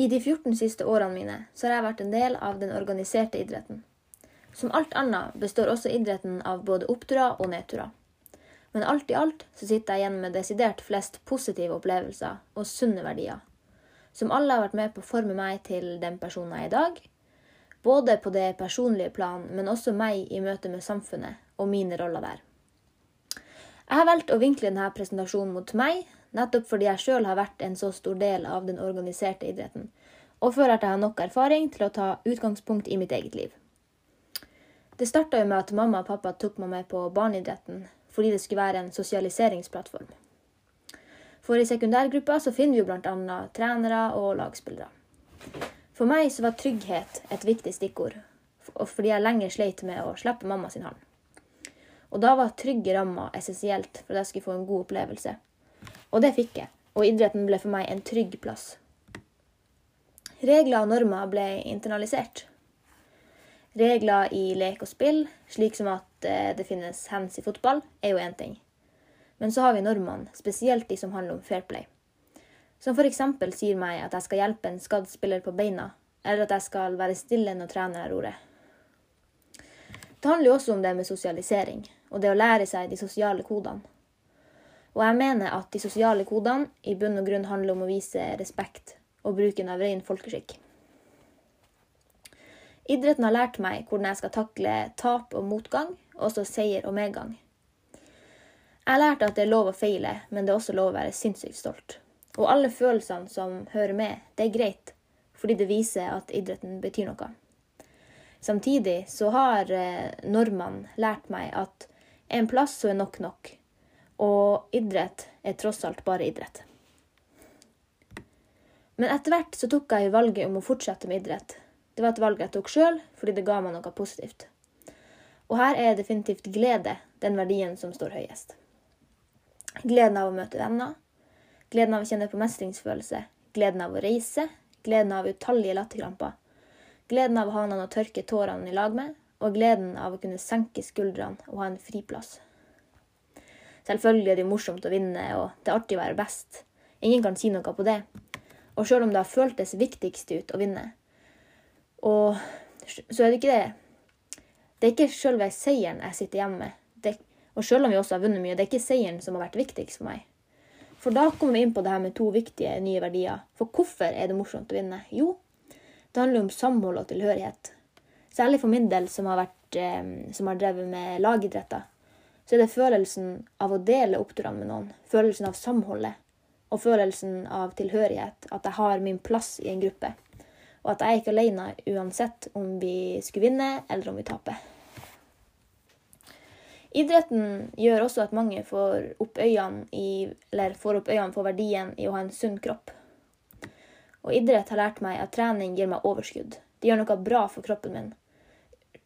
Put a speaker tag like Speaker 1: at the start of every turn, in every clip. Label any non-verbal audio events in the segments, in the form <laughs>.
Speaker 1: I de 14 siste årene mine så har jeg vært en del av den organiserte idretten. Som alt annet består også idretten av både oppturer og nedturer. Men alt i alt så sitter jeg igjen med desidert flest positive opplevelser og sunne verdier, som alle har vært med på å forme meg til den personen jeg er i dag, både på det personlige plan, men også meg i møte med samfunnet og mine roller der. Jeg har valgt å vinkle denne presentasjonen mot meg, nettopp fordi jeg sjøl har vært en så stor del av den organiserte idretten, og føler at jeg har nok erfaring til å ta utgangspunkt i mitt eget liv. Det starta jo med at mamma og pappa tok meg med på barneidretten fordi det skulle være en sosialiseringsplattform. For i sekundærgruppa så finner vi jo bl.a. trenere og lagspillere. For meg så var trygghet et viktig stikkord, fordi jeg lenge sleit med å slippe mamma sin hånd. Og da var trygge rammer essensielt for at jeg skulle få en god opplevelse. Og det fikk jeg, og idretten ble for meg en trygg plass. Regler og normer ble internalisert. Regler i lek og spill, slik som at eh, det finnes hands i fotball, er jo én ting. Men så har vi normene, spesielt de som handler om fair play. Som f.eks. sier meg at jeg skal hjelpe en skadd spiller på beina, eller at jeg skal være stille når treneren ordet. Det handler jo også om det med sosialisering, og det å lære seg de sosiale kodene. Og jeg mener at de sosiale kodene i bunn og grunn handler om å vise respekt og bruken av ren folkeskikk. Idretten har lært meg hvordan jeg skal takle tap og motgang, og også seier og medgang. Jeg har lært at det er lov å feile, men det er også lov å være sinnssykt stolt. Og alle følelsene som hører med, det er greit, fordi det viser at idretten betyr noe. Samtidig så har eh, normene lært meg at en plass så er nok nok, og idrett er tross alt bare idrett. Men etter hvert så tok jeg valget om å fortsette med idrett. Det var et valg jeg tok sjøl, fordi det ga meg noe positivt. Og her er definitivt glede den verdien som står høyest. Gleden av å møte venner, gleden av å kjenne på mestringsfølelse, gleden av å reise, gleden av utallige latterkramper, gleden av å ha noen å tørke tårene i lag med, og gleden av å kunne senke skuldrene og ha en friplass. Selvfølgelig er det morsomt å vinne, og det er artig å være best. Ingen kan si noe på det. Og sjøl om det har føltes viktigst ut å vinne, og så er det ikke det Det er ikke sjølve seieren jeg sitter hjemme med. Det, og sjøl om vi også har vunnet mye, det er ikke seieren som har vært viktigst for meg. For da kommer vi inn på det her med to viktige nye verdier. For hvorfor er det morsomt å vinne? Jo, det handler om samhold og tilhørighet. Særlig for min del, som har, vært, eh, som har drevet med lagidretter, så er det følelsen av å dele oppturene med noen. Følelsen av samholdet. Og følelsen av tilhørighet. At jeg har min plass i en gruppe. Og at jeg er ikke alene uansett om vi skulle vinne eller om vi taper. Idretten gjør også at mange får opp øynene, i, får opp øynene for verdien i å ha en sunn kropp. Og idrett har lært meg at trening gir meg overskudd. Det gjør noe bra for kroppen min,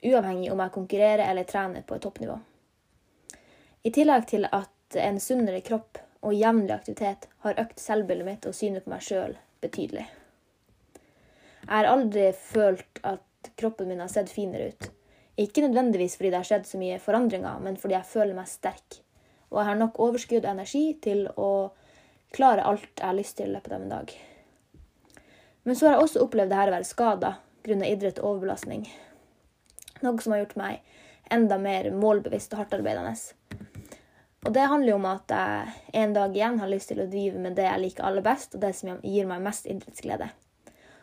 Speaker 1: uavhengig om jeg konkurrerer eller trener på et toppnivå. I tillegg til at en sunnere kropp og jevnlig aktivitet har økt selvbildet mitt og synet på meg sjøl betydelig. Jeg har aldri følt at kroppen min har sett finere ut. Ikke nødvendigvis fordi det har skjedd så mye forandringer, men fordi jeg føler meg sterk. Og jeg har nok overskudd og energi til å klare alt jeg har lyst til i løpet av en dag. Men så har jeg også opplevd det her å være skada grunnet idrett og overbelastning. Noe som har gjort meg enda mer målbevisst og hardtarbeidende. Og det handler jo om at jeg en dag igjen har lyst til å drive med det jeg liker aller best, og det som gir meg mest idrettsglede.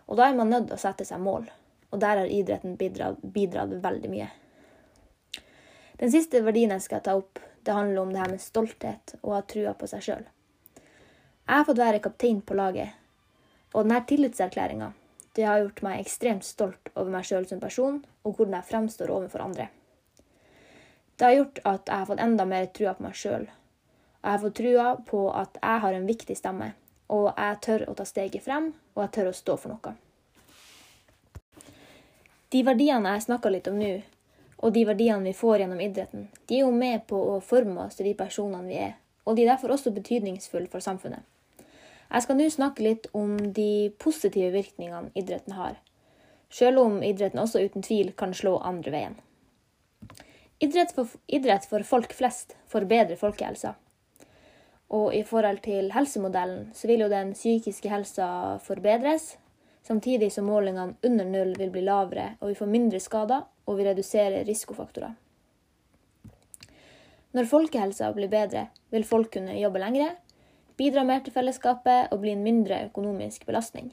Speaker 1: Og da er man nødt til å sette seg mål. Og der har idretten bidratt, bidratt veldig mye. Den siste verdien jeg skal ta opp, det handler om det her med stolthet og å ha trua på seg sjøl. Jeg har fått være kaptein på laget, og denne tillitserklæringa har gjort meg ekstremt stolt over meg sjøl som person, og hvordan jeg fremstår overfor andre. Det har gjort at jeg har fått enda mer trua på meg sjøl. Jeg har fått trua på at jeg har en viktig stemme, og jeg tør å ta steget frem, og jeg tør å stå for noe. De verdiene jeg snakka litt om nå, og de verdiene vi får gjennom idretten, de er jo med på å forme oss til de personene vi er, og de er derfor også betydningsfulle for samfunnet. Jeg skal nå snakke litt om de positive virkningene idretten har, selv om idretten også uten tvil kan slå andre veien. Idrett for, idrett for folk flest forbedrer folkehelsa. Og i forhold til helsemodellen så vil jo den psykiske helsa forbedres, samtidig som målingene under null vil bli lavere, og vi får mindre skader, og vi reduserer risikofaktorer. Når folkehelsa blir bedre, vil folk kunne jobbe lengre, bidra mer til fellesskapet og bli en mindre økonomisk belastning.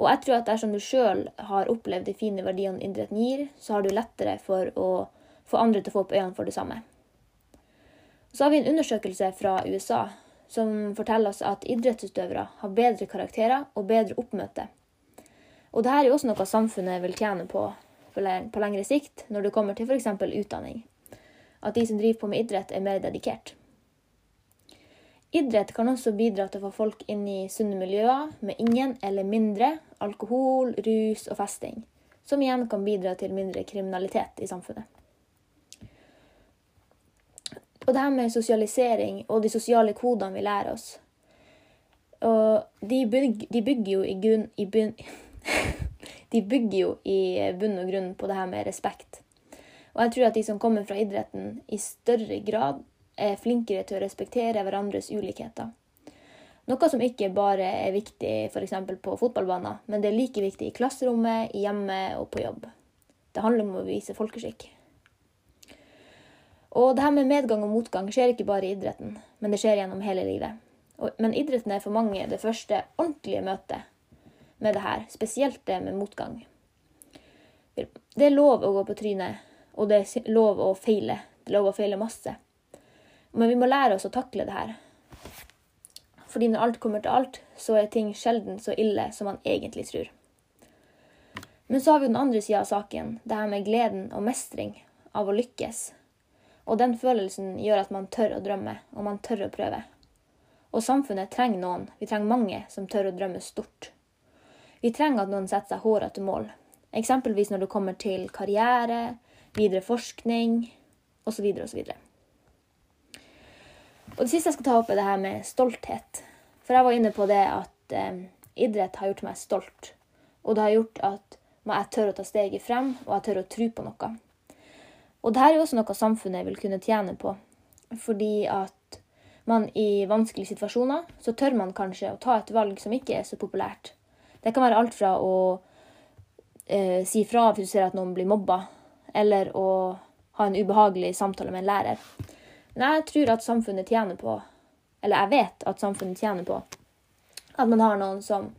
Speaker 1: Og jeg tror at dersom du sjøl har opplevd de fine verdiene idretten gir, så har du lettere for å få andre til å få opp øynene for det samme. Så har vi en undersøkelse fra USA som forteller oss at idrettsutøvere har bedre karakterer og bedre oppmøte. Og dette er jo også noe samfunnet vil tjene på på lengre sikt, når det kommer til f.eks. utdanning. At de som driver på med idrett, er mer dedikert. Idrett kan også bidra til å få folk inn i sunne miljøer med ingen eller mindre alkohol, rus og festing, som igjen kan bidra til mindre kriminalitet i samfunnet. Og det her med sosialisering og de sosiale kodene vi lærer oss. Og de, bygger, de bygger jo i grunn i bunn <laughs> De bygger jo i bunn og grunn på det her med respekt. Og jeg tror at de som kommer fra idretten, i større grad er flinkere til å respektere hverandres ulikheter. Noe som ikke bare er viktig f.eks. på fotballbaner, men det er like viktig i klasserommet, i hjemmet og på jobb. Det handler om å vise folkeskikk. Og det her med medgang og motgang skjer ikke bare i idretten, men det skjer gjennom hele livet. Men idretten er for mange det første ordentlige møtet med det her, spesielt det med motgang. Det er lov å gå på trynet, og det er lov å feile. Det er lov å feile masse. Men vi må lære oss å takle det her. Fordi når alt kommer til alt, så er ting sjelden så ille som man egentlig tror. Men så har vi den andre sida av saken, det her med gleden og mestring av å lykkes. Og den følelsen gjør at man tør å drømme, og man tør å prøve. Og samfunnet trenger noen, vi trenger mange, som tør å drømme stort. Vi trenger at noen setter seg hårete mål. Eksempelvis når det kommer til karriere, videre forskning osv. osv. Og det siste jeg skal ta opp, er det her med stolthet. For jeg var inne på det at eh, idrett har gjort meg stolt. Og det har gjort at jeg tør å ta steget frem, og jeg tør å tro på noe. Og dette er jo også noe samfunnet vil kunne tjene på. Fordi at man i vanskelige situasjoner, så tør man kanskje å ta et valg som ikke er så populært. Det kan være alt fra å eh, si fra hvis du ser at noen blir mobba, eller å ha en ubehagelig samtale med en lærer. Men jeg tror at samfunnet tjener på, eller jeg vet at samfunnet tjener på, at man har noen som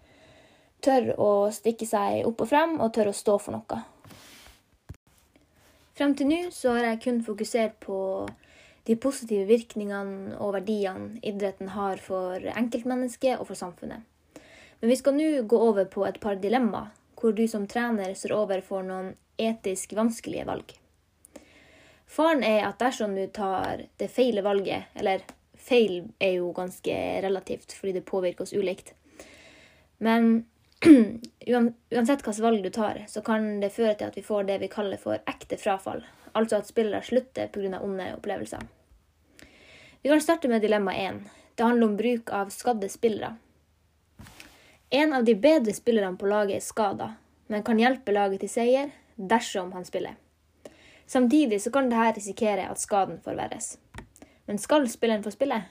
Speaker 1: tør å stikke seg opp og frem, og tør å stå for noe. Frem til nå så har jeg kun fokusert på de positive virkningene og verdiene idretten har for enkeltmennesket og for samfunnet. Men vi skal nå gå over på et par dilemmaer, hvor du som trener står overfor noen etisk vanskelige valg. Faren er at dersom du tar det feile valget, eller feil er jo ganske relativt fordi det påvirker oss ulikt, men <clears throat> uansett hvilket valg du tar, så kan det føre til at vi får det vi kaller for ekte frafall. Altså at spillere slutter pga. onde opplevelser. Vi kan starte med dilemma én. Det handler om bruk av skadde spillere. En av de bedre spillerne på laget er skada, men kan hjelpe laget til seier dersom han spiller. Samtidig så kan dette risikere at skaden forverres. Men skal spilleren få spille?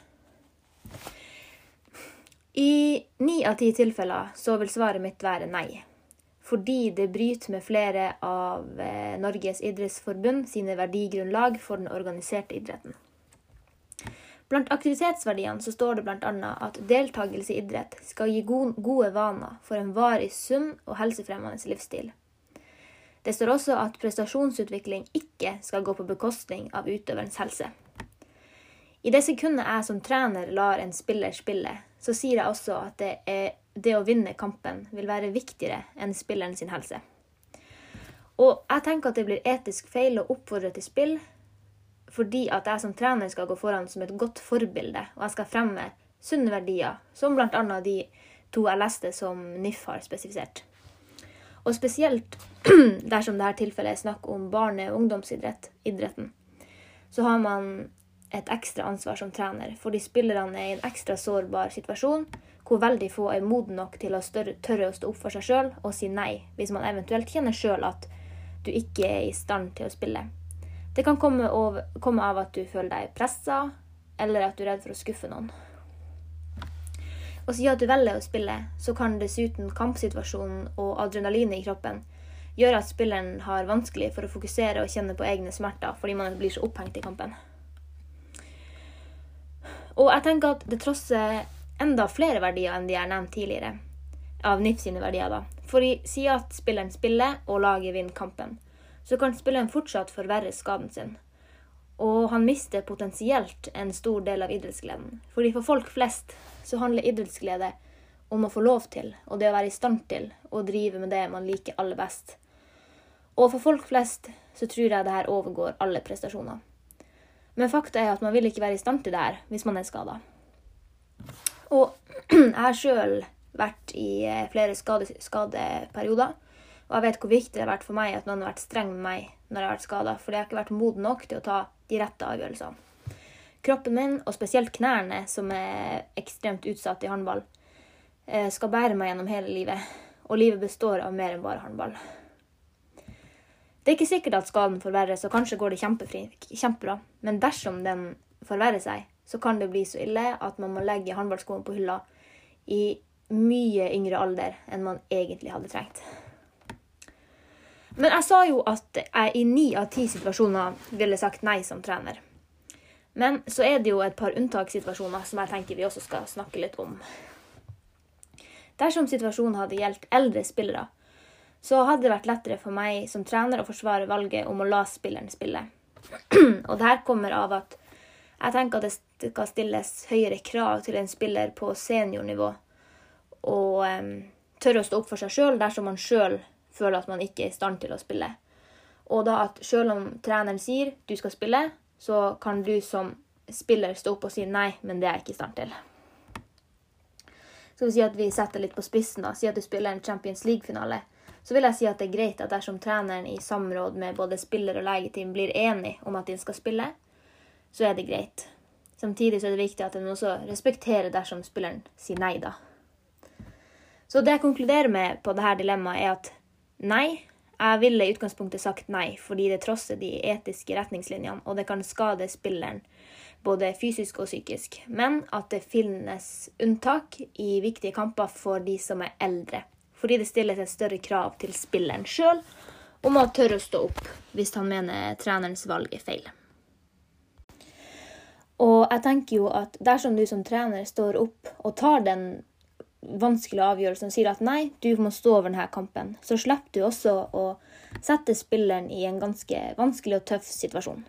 Speaker 1: I ni av ti tilfeller så vil svaret mitt være nei. Fordi det bryter med flere av eh, Norges idrettsforbund sine verdigrunnlag for den organiserte idretten. Blant aktivitetsverdiene så står det bl.a. at deltakelse i idrett skal gi gode vaner for en varig sunn og helsefremmende livsstil. Det står også at prestasjonsutvikling ikke skal gå på bekostning av utøverens helse. I det sekundet jeg som trener lar en spiller spille, så sier jeg også at det, er, det å vinne kampen vil være viktigere enn spilleren sin helse. Og jeg tenker at det blir etisk feil å oppfordre til spill fordi at jeg som trener skal gå foran som et godt forbilde, og jeg skal fremme sunne verdier, som bl.a. de to jeg leste som NIF har spesifisert. Og spesielt <clears throat> dersom dette tilfellet er snakk om barne- og ungdomsidretten, så har man et ekstra ansvar som trener, fordi spillerne er i en ekstra sårbar situasjon hvor veldig få er modne nok til å større, tørre å stå opp for seg sjøl og si nei, hvis man eventuelt kjenner sjøl at du ikke er i stand til å spille. Det kan komme, over, komme av at du føler deg pressa, eller at du er redd for å skuffe noen. Og siden at du velger å spille, så kan dessuten kampsituasjonen og adrenalinet i kroppen gjøre at spilleren har vanskelig for å fokusere og kjenne på egne smerter fordi man blir så opphengt i kampen. Og jeg tenker at det trosser enda flere verdier enn de jeg har nevnt tidligere, av NIF sine verdier, da. For siden at spilleren spiller og laget vinner kampen, så kan spilleren fortsatt forverre skaden sin. Og han mister potensielt en stor del av idrettsgleden. Fordi for folk flest så handler idrettsglede om å få lov til, og det å være i stand til, å drive med det man liker aller best. Og for folk flest så tror jeg det her overgår alle prestasjoner. Men fakta er at man vil ikke være i stand til det her hvis man er skada. Og <clears throat> jeg har sjøl vært i eh, flere skade, skadeperioder. Og jeg vet hvor viktig det har vært for meg at noen har vært streng med meg når jeg har vært skada, for jeg har ikke vært moden nok til å ta de rette avgjørelsene. Kroppen min, og spesielt knærne, som er ekstremt utsatt i håndball, eh, skal bære meg gjennom hele livet. Og livet består av mer enn bare håndball. Det er ikke sikkert at skaden forverres, og kanskje går det kjempebra. Men dersom den forverrer seg, så kan det bli så ille at man må legge håndballskoene på hylla i mye yngre alder enn man egentlig hadde trengt. Men jeg sa jo at jeg i ni av ti situasjoner ville sagt nei som trener. Men så er det jo et par unntakssituasjoner som jeg tenker vi også skal snakke litt om. Dersom situasjonen hadde gjeldt eldre spillere, så hadde det vært lettere for meg som trener å forsvare valget om å la spilleren spille. <clears throat> Og det her kommer av at jeg tenker at det skal stilles høyere krav til en spiller på seniornivå og um, tørre å stå opp for seg sjøl dersom man sjøl føler at man ikke er i stand til å spille. Og da at selv om treneren sier du skal spille, så kan du som spiller stå opp og si nei, men det er jeg ikke i stand til. Skal vi si at vi setter litt på spissen, da. Si at du spiller en Champions League-finale. Så vil jeg si at det er greit at dersom treneren i samråd med både spiller og legeteam blir enig om at de skal spille, så er det greit. Samtidig så er det viktig at en også respekterer dersom spilleren sier nei, da. Så det jeg konkluderer med på dette dilemmaet, er at Nei, jeg ville i utgangspunktet sagt nei, fordi det trosser de etiske retningslinjene, og det kan skade spilleren både fysisk og psykisk. Men at det finnes unntak i viktige kamper for de som er eldre. Fordi det stilles et større krav til spilleren sjøl om å tørre å stå opp hvis han mener trenerens valg er feil. Og jeg tenker jo at dersom du som trener står opp og tar den vanskelige avgjørelsen og sier at nei, du må stå over denne kampen, så slipper du også å sette spilleren i en ganske vanskelig og tøff situasjon.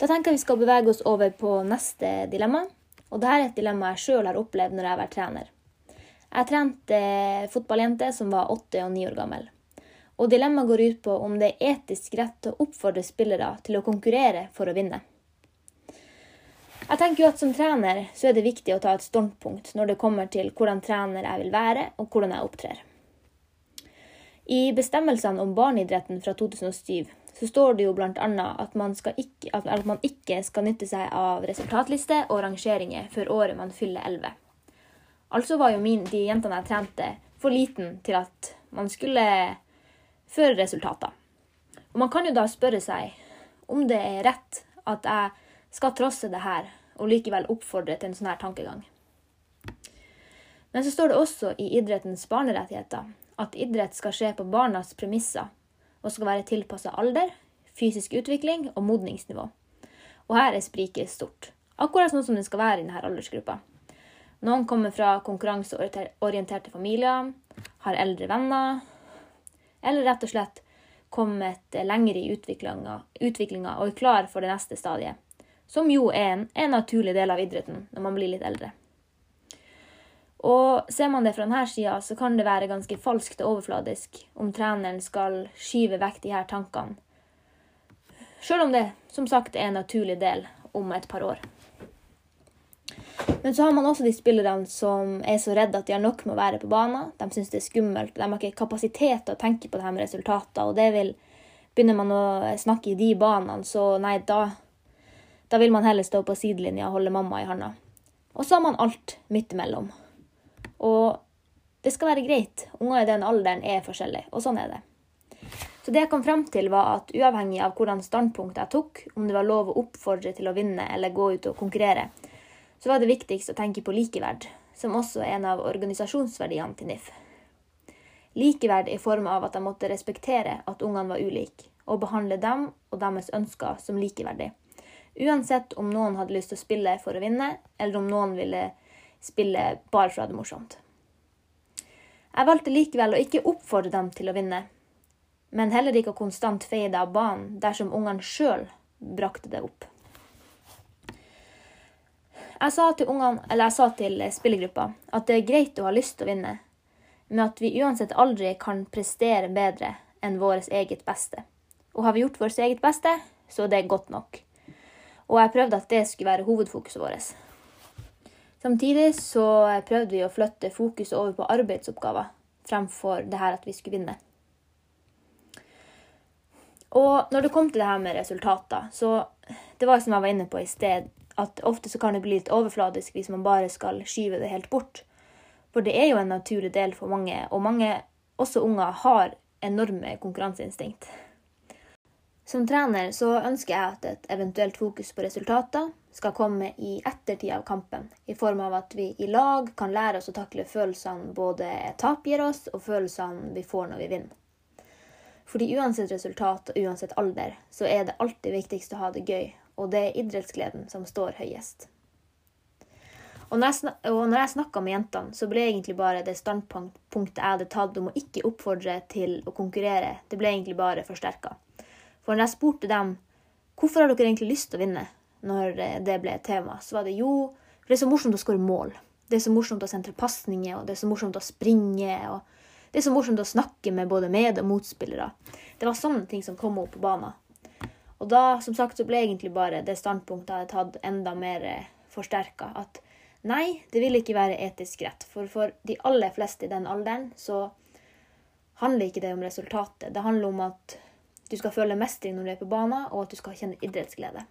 Speaker 1: Da tenker jeg vi skal bevege oss over på neste dilemma. Og dette er et dilemma jeg sjøl har opplevd når jeg har vært trener. Jeg trente fotballjente som var åtte og ni år gammel. Og dilemmaet går ut på om det er etisk rett å oppfordre spillere til å konkurrere for å vinne. Jeg tenker jo at Som trener så er det viktig å ta et standpunkt når det kommer til hvordan trener jeg vil være, og hvordan jeg opptrer. I bestemmelsene om barneidretten fra 2007 så står det jo bl.a. At, at man ikke skal nytte seg av resultatliste og rangeringer før året man fyller 11. Altså var jo min, de jentene jeg trente, for liten til at man skulle føre resultater. Og Man kan jo da spørre seg om det er rett at jeg skal trosse det her og likevel oppfordre til en sånn her tankegang. Men så står det også i idrettens barnerettigheter at idrett skal skje på barnas premisser og skal være tilpassa alder, fysisk utvikling og modningsnivå. Og her er spriket stort. Akkurat sånn som det skal være i denne aldersgruppa. Noen kommer fra konkurranseorienterte familier, har eldre venner, eller rett og slett kommet lenger i utviklinga og er klar for det neste stadiet, som jo er en, en naturlig del av idretten når man blir litt eldre. Og Ser man det fra denne sida, så kan det være ganske falskt og overfladisk om treneren skal skyve vekk de her tankene, sjøl om det som sagt er en naturlig del om et par år. Men så har man også de spillerne som er så redde at de har nok med å være på banen. De syns det er skummelt. De har ikke kapasitet til å tenke på det her med resultater. Og det vil Begynner man å snakke i de banene, så nei, da da vil man heller stå på sidelinja og holde mamma i handa. Og så har man alt midt imellom. Og det skal være greit. Unger i den alderen er forskjellige, og sånn er det. Så det jeg kom frem til, var at uavhengig av hvordan standpunkt jeg tok, om det var lov å oppfordre til å vinne eller gå ut og konkurrere, så var det viktigst å tenke på likeverd. som også er en av organisasjonsverdiene til NIF. Likeverd i form av at de måtte respektere at ungene var ulike, og behandle dem og deres ønsker som likeverdig. Uansett om noen hadde lyst til å spille for å vinne, eller om noen ville spille bare for å ha det morsomt. Jeg valgte likevel å ikke oppfordre dem til å vinne, men heller ikke å konstant feie det av banen dersom ungene sjøl brakte det opp. Jeg sa til, ungene, jeg sa til spillergruppa at det er greit å ha lyst til å vinne, men at vi uansett aldri kan prestere bedre enn vårt eget beste. Og har vi gjort vårt eget beste, så er det godt nok. Og jeg prøvde at det skulle være hovedfokuset vårt. Samtidig så prøvde vi å flytte fokuset over på arbeidsoppgaver fremfor det her at vi skulle vinne. Og når det kom til det her med resultater, så det var som jeg var inne på i sted, at ofte så kan det bli litt overfladisk hvis man bare skal skyve det helt bort. For det er jo en naturlig del for mange, og mange, også unger, har enorme konkurranseinstinkt. Som trener så ønsker jeg at et eventuelt fokus på resultater skal komme i ettertid av kampen, i form av at vi i lag kan lære oss å takle følelsene både tap gir oss, og følelsene vi får når vi vinner. Fordi uansett resultat og uansett alder, så er det alltid viktigst å ha det gøy, og det er idrettsgleden som står høyest. Og når jeg, og når jeg snakka med jentene, så ble egentlig bare det standpunktet jeg hadde tatt om å ikke oppfordre til å konkurrere, det ble egentlig bare forsterka. For når jeg spurte dem hvorfor har dere egentlig lyst til å vinne, når eh, det ble et tema, så var det jo for det er så morsomt å skåre mål. Det er så morsomt å sentre pasninger, og det er så morsomt å springe. og Det er så morsomt å snakke med både med- og motspillere. Det var sånne ting som kom opp på banen. Og da som sagt, så ble egentlig bare det standpunktet jeg hadde tatt, enda mer eh, forsterka. At nei, det vil ikke være etisk rett. For for de aller fleste i den alderen så handler ikke det om resultatet. Det handler om at du skal føle mestring når du er på banen, og at du skal kjenne idrettsglede.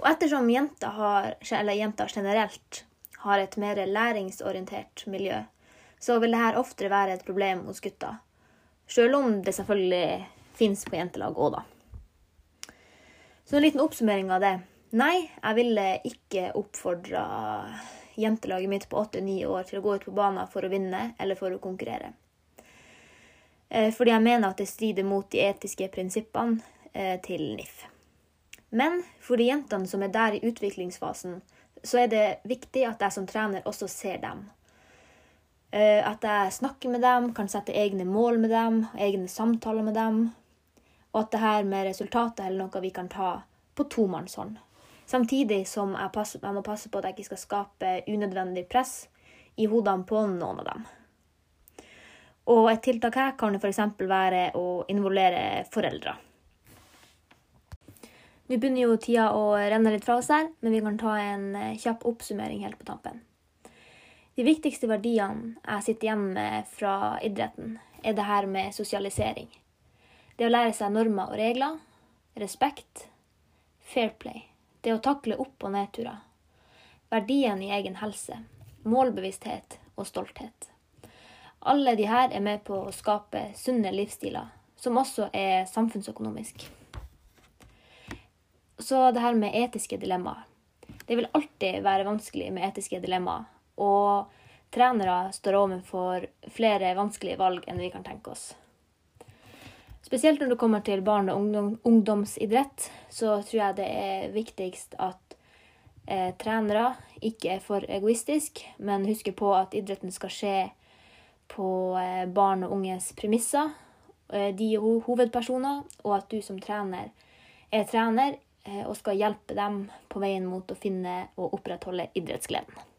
Speaker 1: Og ettersom jenter, har, jenter generelt har et mer læringsorientert miljø, så vil dette oftere være et problem hos gutter. Selv om det selvfølgelig fins på jentelag òg, da. Så en liten oppsummering av det. Nei, jeg ville ikke oppfordra jentelaget mitt på åtte-ni år til å gå ut på banen for å vinne eller for å konkurrere. Eh, fordi jeg mener at det strider mot de etiske prinsippene eh, til NIF. Men for de jentene som er der i utviklingsfasen, så er det viktig at jeg som trener også ser dem. Eh, at jeg snakker med dem, kan sette egne mål med dem, egne samtaler med dem. Og at det her med resultatet er noe vi kan ta på tomannshånd. Samtidig som jeg, passer, jeg må passe på at jeg ikke skal skape unødvendig press i hodene på noen av dem. Og et tiltak her kan f.eks. være å involvere foreldre. Nå begynner jo tida å renne litt fra oss her, men vi kan ta en eh, kjapp oppsummering helt på tampen. De viktigste verdiene jeg sitter igjen med fra idretten, er det her med sosialisering. Det å lære seg normer og regler, respekt, fair play. Det å takle opp- og nedturer. Verdien i egen helse, målbevissthet og stolthet. Alle de her er med på å skape sunne livsstiler, som også er samfunnsøkonomisk. Så det her med etiske dilemmaer. Det vil alltid være vanskelig med etiske dilemmaer. Og trenere står overfor flere vanskelige valg enn vi kan tenke oss. Spesielt når det kommer til barn- og ungdom, ungdomsidrett, så tror jeg det er viktigst at eh, trenere ikke er for egoistisk, men husker på at idretten skal skje på eh, barn og unges premisser. Eh, de er hovedpersoner, og at du som trener er trener eh, og skal hjelpe dem på veien mot å finne og opprettholde idrettsgleden.